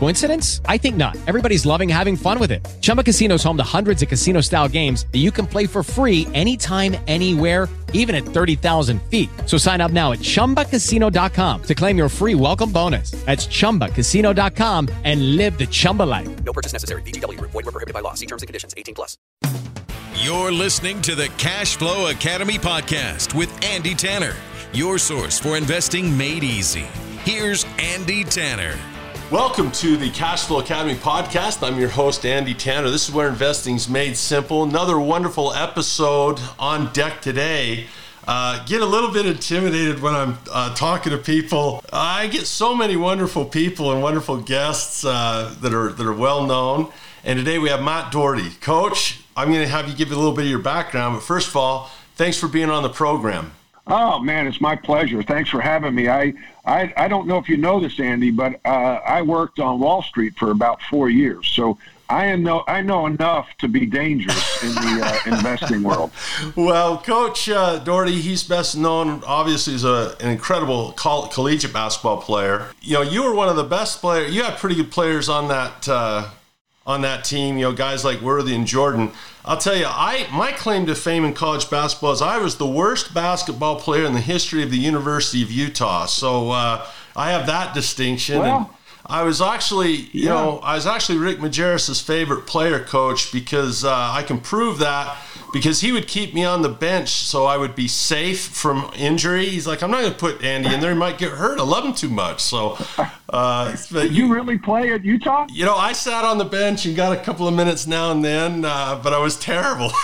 Coincidence? I think not. Everybody's loving having fun with it. Chumba Casino is home to hundreds of casino style games that you can play for free anytime, anywhere, even at 30,000 feet. So sign up now at chumbacasino.com to claim your free welcome bonus. That's chumbacasino.com and live the Chumba life. No purchase necessary. VGW Group. Void were prohibited by law. See terms and conditions. 18 plus. You're listening to the Cash Flow Academy podcast with Andy Tanner, your source for investing made easy. Here's Andy Tanner. Welcome to the Cash Flow Academy podcast. I'm your host, Andy Tanner. This is where investing's made simple. Another wonderful episode on deck today. Uh, get a little bit intimidated when I'm uh, talking to people. I get so many wonderful people and wonderful guests uh, that are that are well known. And today we have Matt Doherty, Coach. I'm going to have you give a little bit of your background, but first of all, thanks for being on the program. Oh man, it's my pleasure. Thanks for having me. I I, I don't know if you know this, Andy, but uh, I worked on Wall Street for about four years, so I am know I know enough to be dangerous in the uh, investing world. Well, Coach uh, Doherty, he's best known obviously as a, an incredible coll- collegiate basketball player. You know, you were one of the best players. You had pretty good players on that uh, on that team. You know, guys like Worthy and Jordan. I'll tell you, I my claim to fame in college basketball is I was the worst basketball player in the history of the University of Utah. So uh, I have that distinction. Well, and I was actually, you Yeah. know, I was actually Rick Majerus's favorite player coach because uh, I can prove that because he would keep me on the bench so I would be safe from injury. He's like, I'm not going to put Andy in there; he might get hurt. I love him too much. So, uh, but Did you really play at Utah? you know, I sat on the bench and got a couple of minutes now and then, uh, but I was terrible.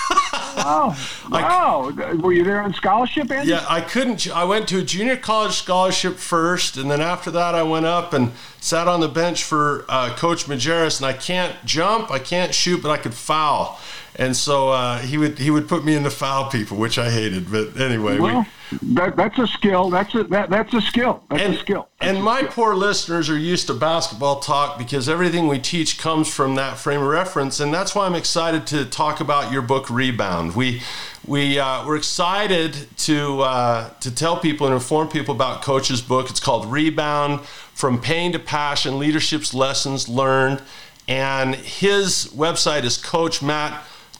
Oh, wow! Were you there on scholarship, Andy? yeah, I couldn't. I went to a junior college scholarship first, and then after that, I went up and sat on the bench for uh, Coach Majerus. And I can't jump, I can't shoot, but I could foul. And so uh, he would he would put me in the foul people, which I hated. But anyway, Well, we, that, that's a skill. That's a that, that's a skill. That's and, a skill. and my poor listeners are used to basketball talk because everything we teach comes from that frame of reference, and that's why I'm excited to talk about your book Rebound. We we uh, we're excited to uh, to tell people and inform people about Coach's book. It's called Rebound: From Pain to Passion: Leadership's Lessons Learned, and his website is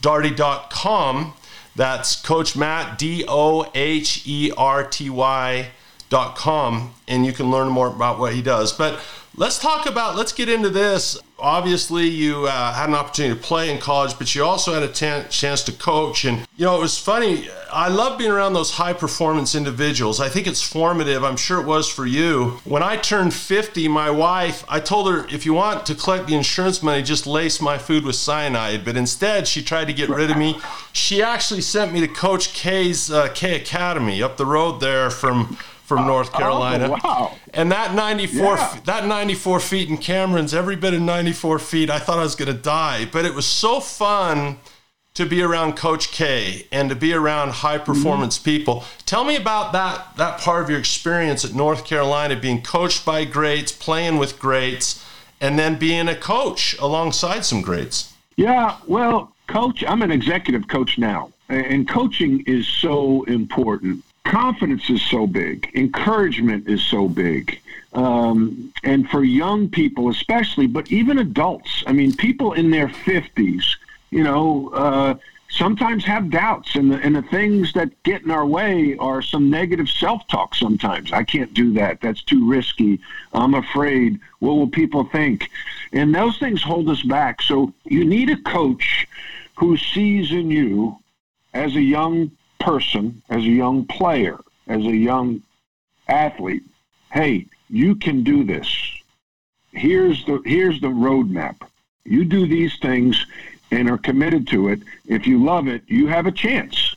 CoachMattDoherty.com. That's Coach Matt D O H E R T Y dot com and you can learn more about what he does but let's talk about let's get into this. Obviously you uh, had an opportunity to play in college but you also had a chance to coach. And you know it was funny i love being around those high performance individuals. I think it's formative. I'm sure it was for you. When i turned 50 my wife i told her if you want to collect the insurance money just lace my food with cyanide. But instead she tried to get rid of me. She actually sent me to coach k's uh, k academy up the road there from from oh, North oh, Carolina. Oh, wow. And that 94 Yeah. that 94 feet in Cameron's every bit of 94 feet. I thought I was going to die, but it was so fun to be around Coach K and to be around high mm-hmm. performance people. Tell me about that that part of your experience at North Carolina being coached by greats, playing with greats, and then being a coach alongside some greats. Yeah, well, coach, I'm an executive coach now, and coaching is so important. Confidence is so big. Encouragement is so big. um, and for young people especially, but even adults. I mean, people in their fifties, you know, uh, sometimes have doubts, and the, and the things that get in our way are some negative self-talk. Sometimes I can't do that. That's too risky. I'm afraid. What will people think? And those things hold us back. So you need a coach who sees in you as a young person, as a young player, as a young athlete, hey, you can do this. Here's the here's the roadmap. You do these things and are committed to it. If you love it, you have a chance.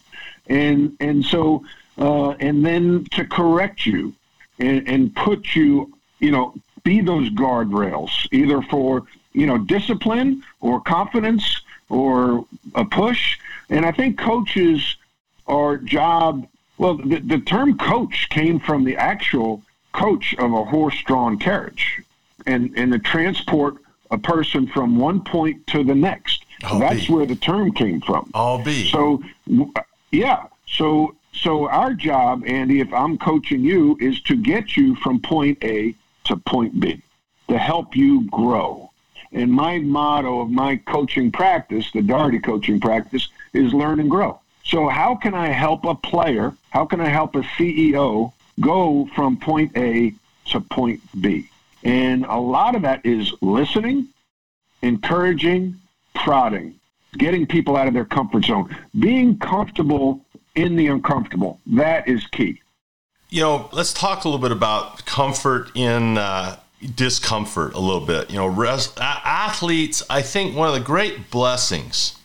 And and so uh, and then to correct you and, and put you, you know, be those guardrails either for you know discipline or confidence or a push. And I think coaches our job. Well the, the term coach came from the actual coach of a horse-drawn carriage. And and to transport a person from one point to the next. I'll that's be. where the term came from. I'll be. so yeah. So so our job andy if i'm coaching you is to get you from point a to point b to help you grow. And my motto of my coaching practice the Doherty coaching practice is learn and grow so how can i help a player how can i help a ceo go from point a to point b? And a lot of that is listening encouraging prodding getting people out of their comfort zone. Being comfortable in the uncomfortable that is key. You know, let's talk a little bit about comfort in uh, discomfort a little bit. You know, res- athletes, I think one of the great blessings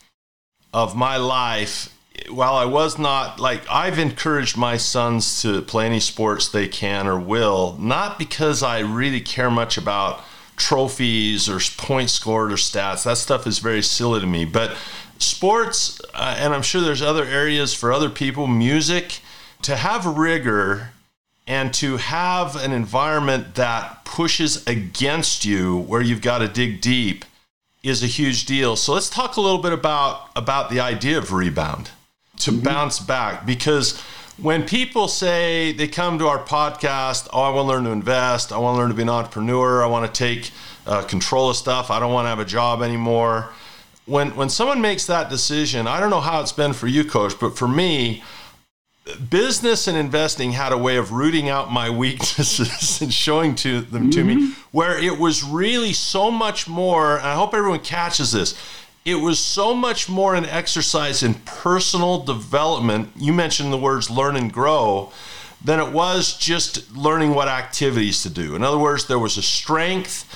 of my life, while I was not like, I've encouraged my sons to play any sports they can or will, not because I really care much about trophies or points scored or stats. That stuff is very silly to me. But sports, uh, and I'm sure there's other areas for other people, music, to have rigor and to have an environment that pushes against you where you've got to dig deep is a huge deal. So let's talk a little bit about about the idea of rebound to bounce back. Because when people say they come to our podcast, oh, I want to learn to invest, I want to learn to be an entrepreneur, I want to take uh, control of stuff, I don't want to have a job anymore. When when someone makes that decision, I don't know how it's been for you, coach, but for me, business and investing had a way of rooting out my weaknesses and showing to them to me where it was really so much more and i hope everyone catches this it was so much more an exercise in personal development you mentioned the words learn and grow than it was just learning what activities to do. In other words there was a strength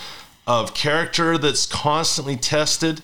of character that's constantly tested.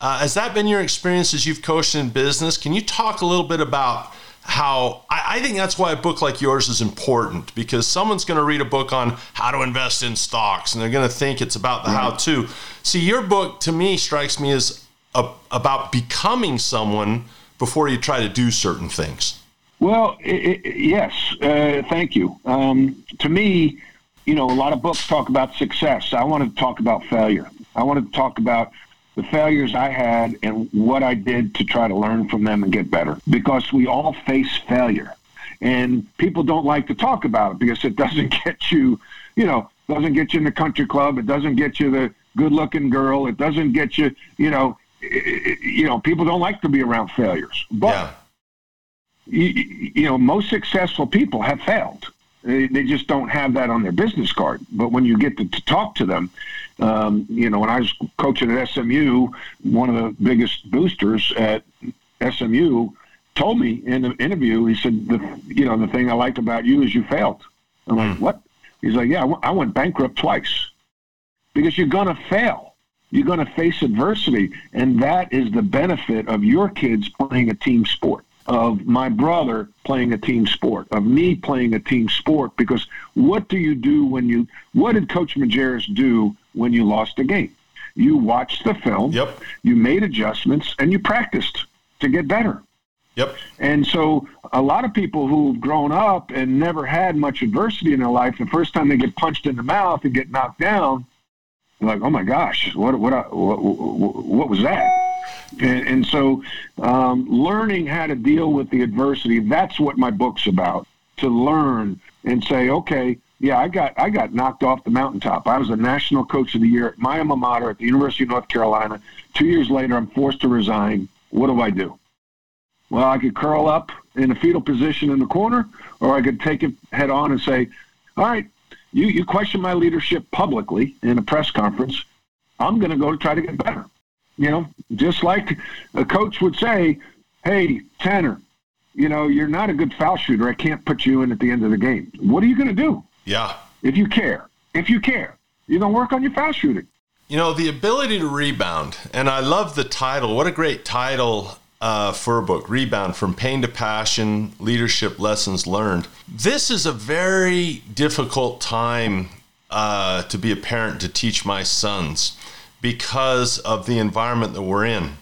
Uh, has that been your experience as you've coached in business? Can you talk a little bit about how I, I think that's why a book like yours is important because someone's going to read a book on how to invest in stocks and they're going to think it's about the how to. See, your book to me strikes me as a, about becoming someone before you try to do certain things. Well, i i yes, uh, thank you. Um, to me, you know, a lot of books talk about success. I wanted to talk about failure. I wanted to talk about the failures I had and what I did to try to learn from them and get better because we all face failure. And people don't like to talk about it because it doesn't get you, you know, doesn't get you in the country club. It doesn't get you the good looking girl. It doesn't get you, you know, you know, people don't like to be around failures. But yeah. you, you know, most successful people have failed. They, they just don't have that on their business card. But when you get to, to talk to them, um, you know, when I was coaching at SMU, one of the biggest boosters at SMU told me in the interview, he said, the, you know, the thing I like about you is you failed. I'm like, what? He's like, yeah, I w- I went bankrupt twice because you're going to fail. You're going to face adversity. And that is the benefit of your kids playing a team sport, of my brother playing a team sport, of me playing a team sport. Because what do you do when you, what did Coach Majerus do when you lost a game? You watched the film, Yep. you made adjustments, and you practiced to get better. Yep. And so a lot of people who've grown up and never had much adversity in their life, the first time they get punched in the mouth and get knocked down, like, oh my gosh, what, what, what, what, what was that? And, and so um, learning how to deal with the adversity, that's what my book's about, to learn and say, okay, Yeah, I got I got knocked off the mountaintop. I was a national coach of the year at my alma mater at the University of North Carolina. Two years later, I'm forced to resign. What do I do? Well, I could curl up in a fetal position in the corner, or I could take it head on and say, "All right, you you question my leadership publicly in a press conference. I'm going to go to try to get better." You know, just like a coach would say, "Hey, Tanner, you know, you're not a good foul shooter. I can't put you in at the end of the game. What are you going to do? Yeah. If you care, if you care, you're going to work on your foul shooting. You know, the ability to rebound, and I love the title. What a great title uh, for a book Rebound From Pain to Passion Leadership Lessons Learned. This is a very difficult time uh, to be a parent to teach my sons because of the environment that we're in.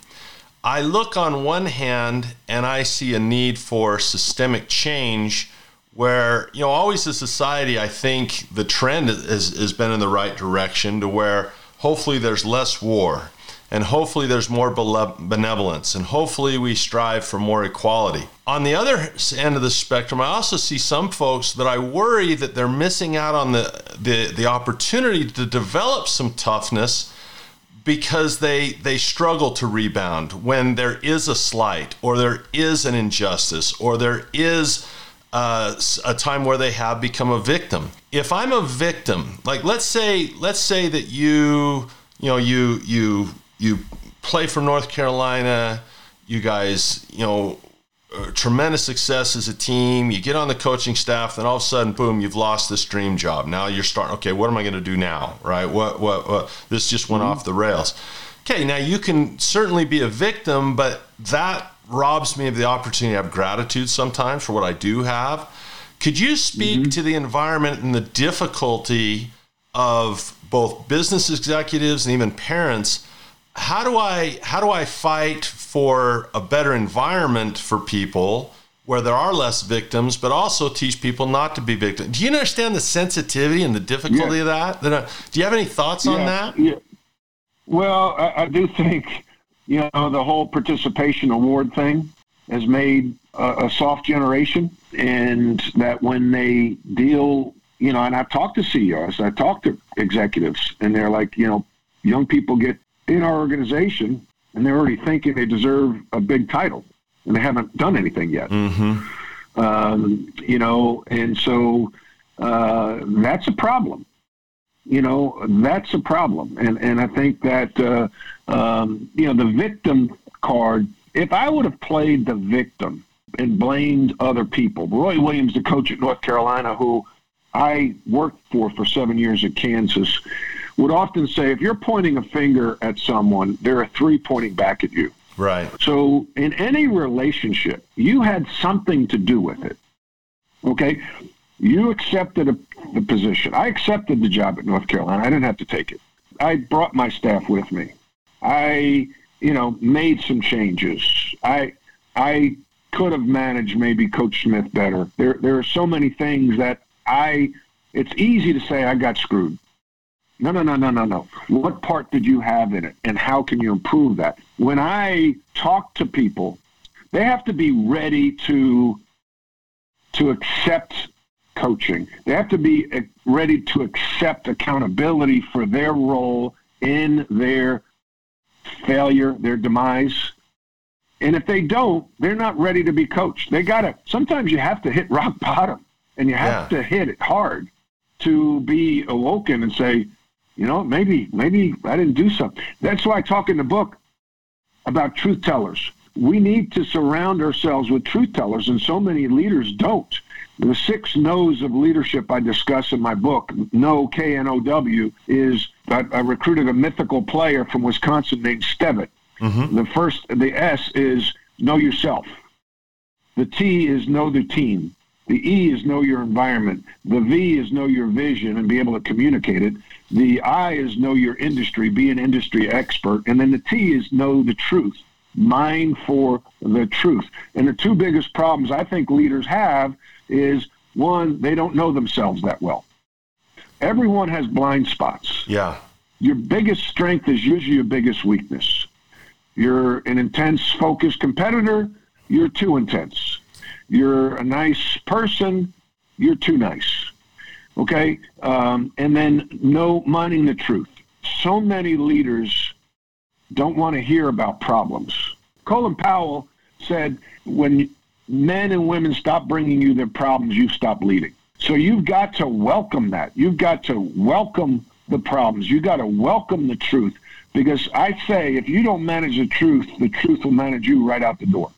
I look on one hand and I see a need for systemic change where, you know, always as society, I think the trend has, has been in the right direction to where hopefully there's less war and hopefully there's more benevolence and hopefully we strive for more equality. On the other end of the spectrum, I also see some folks that I worry that they're missing out on the, the, the opportunity to develop some toughness because they they struggle to rebound when there is a slight or there is an injustice or there is uh, a time where they have become a victim. If I'm a victim, like let's say let's say that you you know you you you play for North Carolina, you guys you know uh, tremendous success as a team. You get on the coaching staff, then all of a sudden, boom, you've lost this dream job. Now you're starting. Okay, what am I going to do now? Right? What? What? what? This just went mm-hmm. off the rails. Okay, now you can certainly be a victim, but that robs me of the opportunity to have gratitude sometimes for what I do have. Could you speak mm-hmm. to the environment and the difficulty of both business executives and even parents? How do I how do I fight for a better environment for people where there are less victims, but also teach people not to be victims. Do you understand the sensitivity and the difficulty yeah. of that? Uh, do you have any thoughts yeah. on that? Yeah. Well, I, I, do think you know the whole participation award thing has made a, a soft generation, and that when they deal, you know, and I've talked to CEOs, I've talked to executives, and they're like, you know, young people get in our organization and they're already thinking they deserve a big title, and they haven't done anything yet. Mm-hmm. Um, you know, and so uh, that's a problem. You know, that's a problem, and and I think that uh, um, you know the victim card. If I would have played the victim and blamed other people, Roy Williams, the coach at North Carolina, who I worked for for seven years at Kansas would often say if you're pointing a finger at someone, there are three pointing back at you. Right. So in any relationship, you had something to do with it. Okay? You accepted a, the position. I accepted the job at North Carolina. I didn't have to take it. I brought my staff with me. I, you know, made some changes. I I could have managed maybe Coach Smith better. There there are so many things that I it's easy to say I got screwed. No, no, no, no, no, no. What part did you have in it, and how can you improve that? When I talk to people, they have to be ready to to accept coaching. They have to be uh, ready to accept accountability for their role in their failure, their demise. And if they don't, they're not ready to be coached. They got to, sometimes you have to hit rock bottom and you have yeah. to hit it hard to be awoken and say, you know, maybe maybe I didn't do something. That's why I talk in the book about truth tellers. We need to surround ourselves with truth tellers, and so many leaders don't. The six no's of leadership I discuss in my book, No K N O W, is I, I recruited a mythical player from Wisconsin named Stevitt. Mm-hmm. The first, the S is know yourself. The T is know the team. The E is know your environment. The V is know your vision and be able to communicate it. The I is know your industry, be an industry expert. And then the T is know the truth, mind for the truth. And the two biggest problems I think leaders have is one, they don't know themselves that well. Everyone has blind spots. Yeah. Your biggest strength is usually your biggest weakness. You're an intense, focused competitor, you're too intense. You're a nice person, you're too nice. Okay, um, and then no minding the truth. So many leaders don't want to hear about problems. Colin Powell said, "When men and women stop bringing you their problems, you stop leading." So you've got to welcome that. You've got to welcome the problems. You've got to welcome the truth. Because I say, if you don't manage the truth, the truth will manage you right out the door.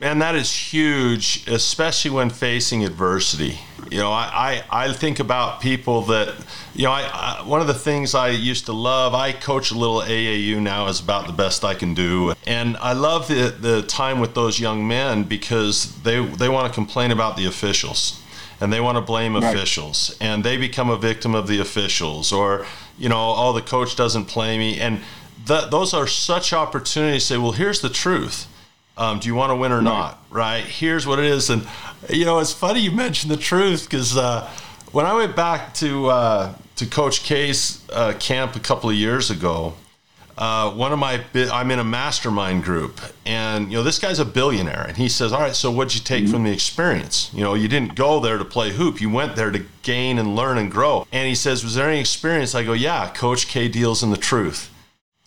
Man, that is huge, especially when facing adversity. You know, I, I, I think about people that, you know, I, I, one of the things I used to love, I coach a little AAU now, is about the best I can do. And I love the, the time with those young men because they, they want to complain about the officials and they want to blame right. officials and they become a victim of the officials or you know oh the coach doesn't play me and th- those are such opportunities to say well here's the truth um, do you want to win or not right here's what it is and you know it's funny you mentioned the truth because uh, when i went back to uh, to coach K's uh, camp a couple of years ago uh, one of my I'm in a mastermind group, and you know this guy's a billionaire, and he says, "All right, so what'd you take mm-hmm. from the experience? You know, you didn't go there to play hoop, you went there to gain and learn and grow." And he says, "Was there any experience?" I go, "Yeah, Coach K deals in the truth."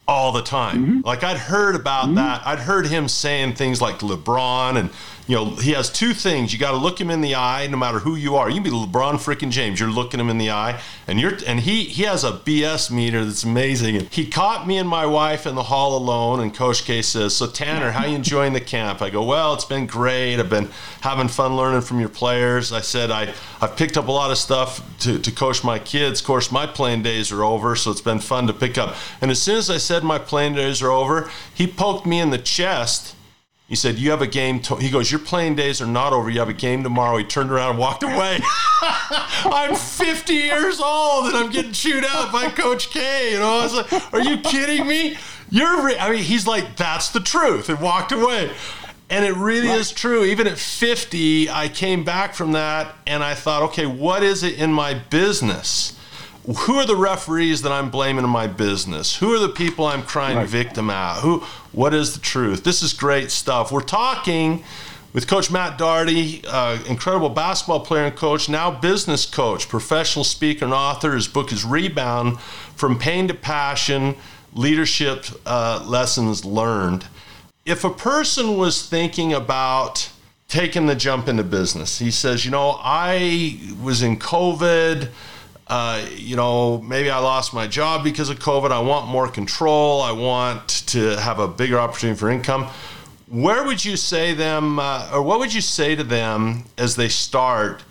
All the time. Mm-hmm. Like I'd heard about mm-hmm. that. I'd heard him saying things like LeBron and you know, he has two things. You got to look him in the eye, no matter who you are. You can be LeBron freaking James. You're looking him in the eye, and you're and he he has a BS meter that's amazing. And he caught me and my wife in the hall alone, and Coach K says, "So Tanner, how you enjoying the camp?" I go, "Well, it's been great. I've been having fun learning from your players." I said, "I I've picked up a lot of stuff to to coach my kids. Of course, my playing days are over, so it's been fun to pick up." And as soon as I said my playing days are over, he poked me in the chest he said, You have a game. To-. He goes, Your playing days are not over. You have a game tomorrow. He turned around and walked away. I'm 50 years old and I'm getting chewed out by Coach K. You know, I was like, Are you kidding me? You're, re-. I mean, he's like, That's the truth, and walked away. And it really right. is true. Even at 50, I came back from that and I thought, okay, what is it in my business? Who are the referees that I'm blaming in my business? Who are the people I'm crying right. victim at? Who what is the truth? This is great stuff. We're talking with Coach Matt Doherty, uh, incredible basketball player and coach, now business coach, professional speaker and author. His book is Rebound From Pain to Passion Leadership uh, Lessons Learned. If a person was thinking about taking the jump into business, he says, You know, I was in COVID uh, you know, maybe I lost my job because of COVID. I want more control. I want to have a bigger opportunity for income. Where would you say them, uh, or what would you say to them as they start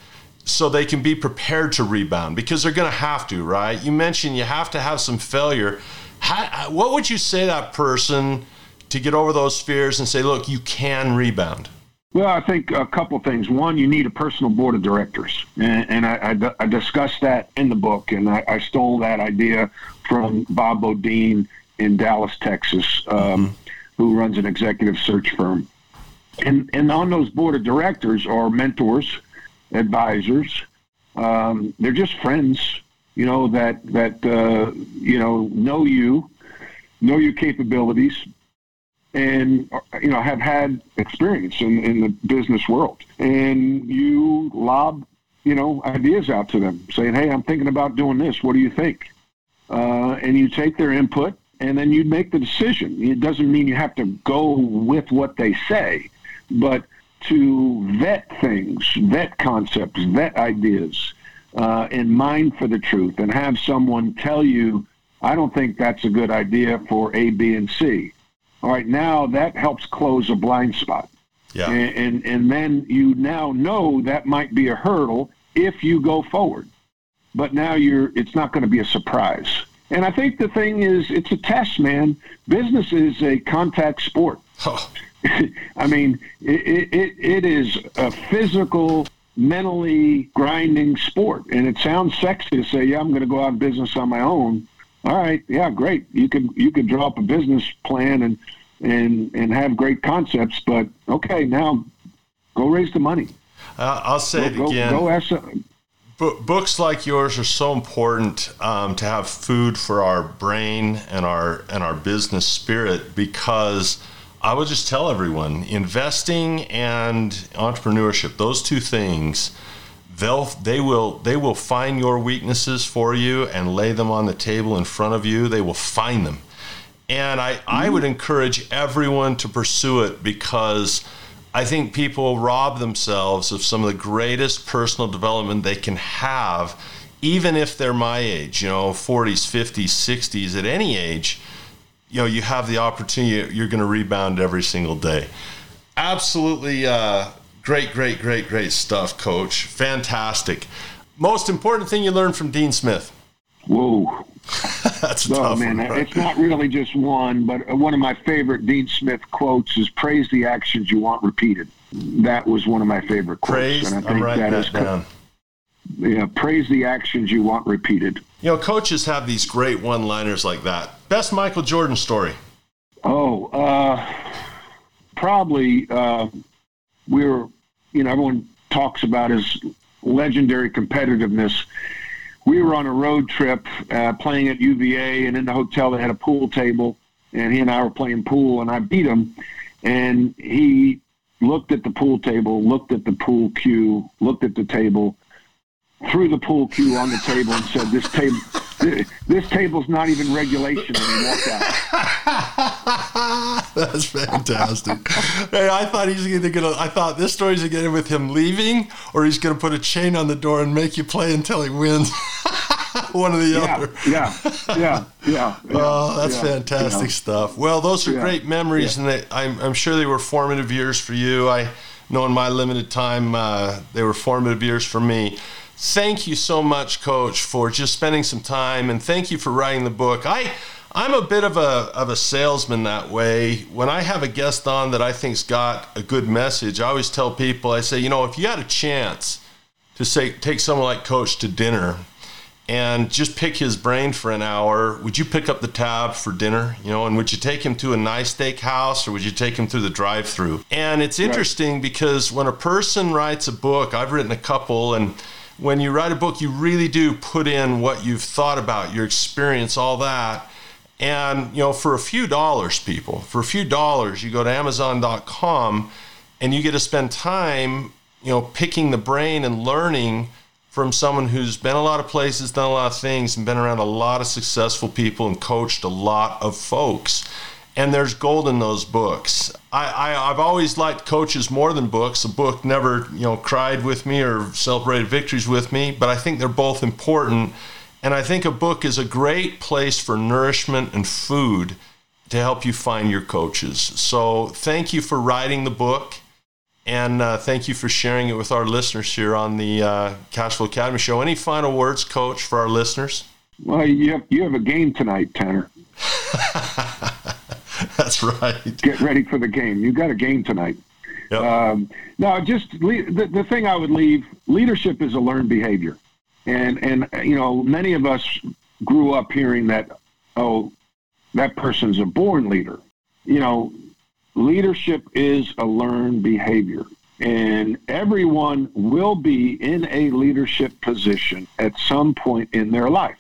so they can be prepared to rebound? Because they're going to have to, right? You mentioned you have to have some failure. How, what would you say that person to get over those fears and say, look, you can rebound? Well, I think a couple things. One, you need a personal board of directors, and, and I, I, I, discussed that in the book, and I, I, stole that idea from Bob Bodine in Dallas, Texas, um, mm-hmm. who runs an executive search firm. And and on those board of directors are mentors, advisors. Um, they're just friends, you know that that uh, you know know you, know your capabilities, and you know have had experience in, in the business world. And you lob you know ideas out to them saying hey i'm thinking about doing this. What do you think? Uh, and you take their input and then you make the decision. It doesn't mean you have to go with what they say but to vet things vet concepts vet ideas uh, and mine for the truth and have someone tell you i don't think that's a good idea for a b and c all right, now that helps close a blind spot. Yeah. And, and, and then you now know that might be a hurdle if you go forward. But now you're it's not going to be a surprise. And I think the thing is it's a test, man. Business is a contact sport. Oh. I mean, it, it, it is a physical, mentally grinding sport. And it sounds sexy to say, yeah, I'm going to go out in business on my own. All right, yeah, great. You could you could draw up a business plan and and and have great concepts. But okay, now go raise the money. Uh, I'll say go, it again. Go, go ask. Some, books like yours are so important um, to have food for our brain and our and our business spirit because I would just tell everyone investing and entrepreneurship those two things they'll they will they will find your weaknesses for you and lay them on the table in front of you. They will find them. And I, I would encourage everyone to pursue it because I think people rob themselves of some of the greatest personal development they can have, even if they're my age, you know, 40s, 50s, 60s, at any age, you know, you have the opportunity, you're going to rebound every single day. Absolutely uh, great, great, great, great stuff, coach. Fantastic. Most important thing you learned from Dean Smith. Whoa. That's No, tough man, one, right? it's not really just one, but one of my favorite Dean Smith quotes is "Praise the actions you want repeated." That was one of my favorite quotes, Praise, and I I'm think writing that that is down. yeah. Praise the actions you want repeated. You know, coaches have these great one-liners like that. Best Michael Jordan story. Oh, uh, probably uh, we were, you know, everyone talks about his legendary competitiveness. We were on a road trip uh, playing at UVA, and in the hotel they had a pool table, and he and I were playing pool, and I beat him, and he looked at the pool table, looked at the pool cue, looked at the table, threw the pool cue on the table, and said, "This table." This table's not even regulation, and he walked out. That's fantastic. hey, I thought he's either gonna. I thought this story's gonna end with him leaving, or he's gonna put a chain on the door and make you play until he wins. One or the yeah, other. yeah, yeah, yeah. Oh, that's yeah, fantastic yeah. stuff. Well, those are great memories, and they, I'm, I'm sure they were formative years for you. I know in my limited time, uh, they were formative years for me. Thank you so much, Coach, for just spending some time, and thank you for writing the book. I, I'm a bit of a of a salesman that way. When I have a guest on that I think's got a good message, I always tell people, I say, you know, if you had a chance to say take someone like Coach to dinner and just pick his brain for an hour. Would you pick up the tab for dinner? You know, and would you take him to a nice steakhouse or would you take him through the drive-through? And it's interesting because when a person writes a book, I've written a couple, and when you write a book, you really do put in what you've thought about, your experience, all that. And you know, for a few dollars, people, for a few dollars, you go to Amazon.com and you get to spend time, you know, picking the brain and learning from someone who's been a lot of places, done a lot of things, and been around a lot of successful people and coached a lot of folks. And there's gold in those books. I, I, I've always liked coaches more than books. A book never, you know, cried with me or celebrated victories with me, but I think they're both important. And I think a book is a great place for nourishment and food to help you find your coaches. So thank you for writing the book. And uh, thank you for sharing it with our listeners here on the uh, Cashflow Academy Show. Any final words, Coach, for our listeners? Well, you have you have a game tonight, Tanner. That's right. Get ready for the game. You got a game tonight. Yep. Um, no, just le- the, the thing I would leave. Leadership is a learned behavior, and and you know many of us grew up hearing that. Oh, that person's a born leader. You know, leadership is a learned behavior. And everyone will be in a leadership position at some point in their life,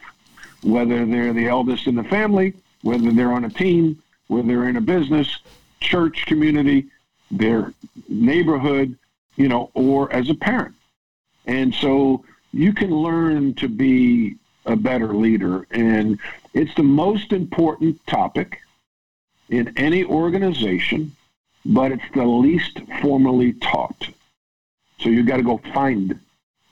whether they're the eldest in the family, whether they're on a team, whether in a business, church community, their neighborhood, you know, or as a parent. And so you can learn to be a better leader. And it's the most important topic in any organization, but it's the least formally taught. So you've got to go find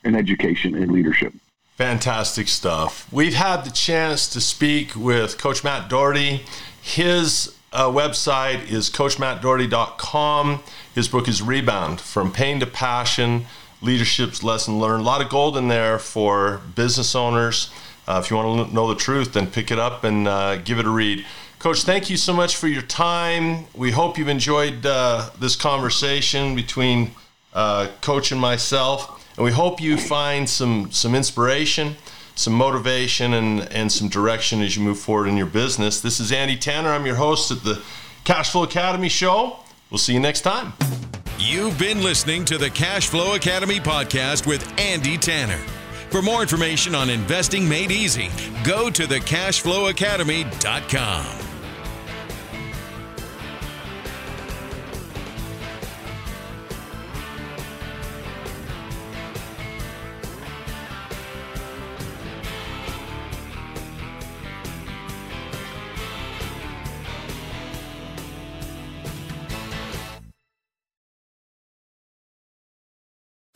an education in leadership. Fantastic stuff. We've had the chance to speak with Coach Matt Doherty. His uh, website is coachmattdoherty.com. His book is Rebound From Pain to Passion Leadership's Lesson Learned. A lot of gold in there for business owners. Uh, if you want to know the truth, then pick it up and uh, give it a read. Coach, thank you so much for your time. We hope you've enjoyed uh, this conversation between uh, Coach and myself. And we hope you find some, some inspiration, some motivation, and, and some direction as you move forward in your business. This is Andy Tanner. I'm your host at the Cashflow Academy Show. We'll see you next time. You've been listening to the Cashflow Academy podcast with Andy Tanner. For more information on investing made easy, go to thecashflowacademy.com.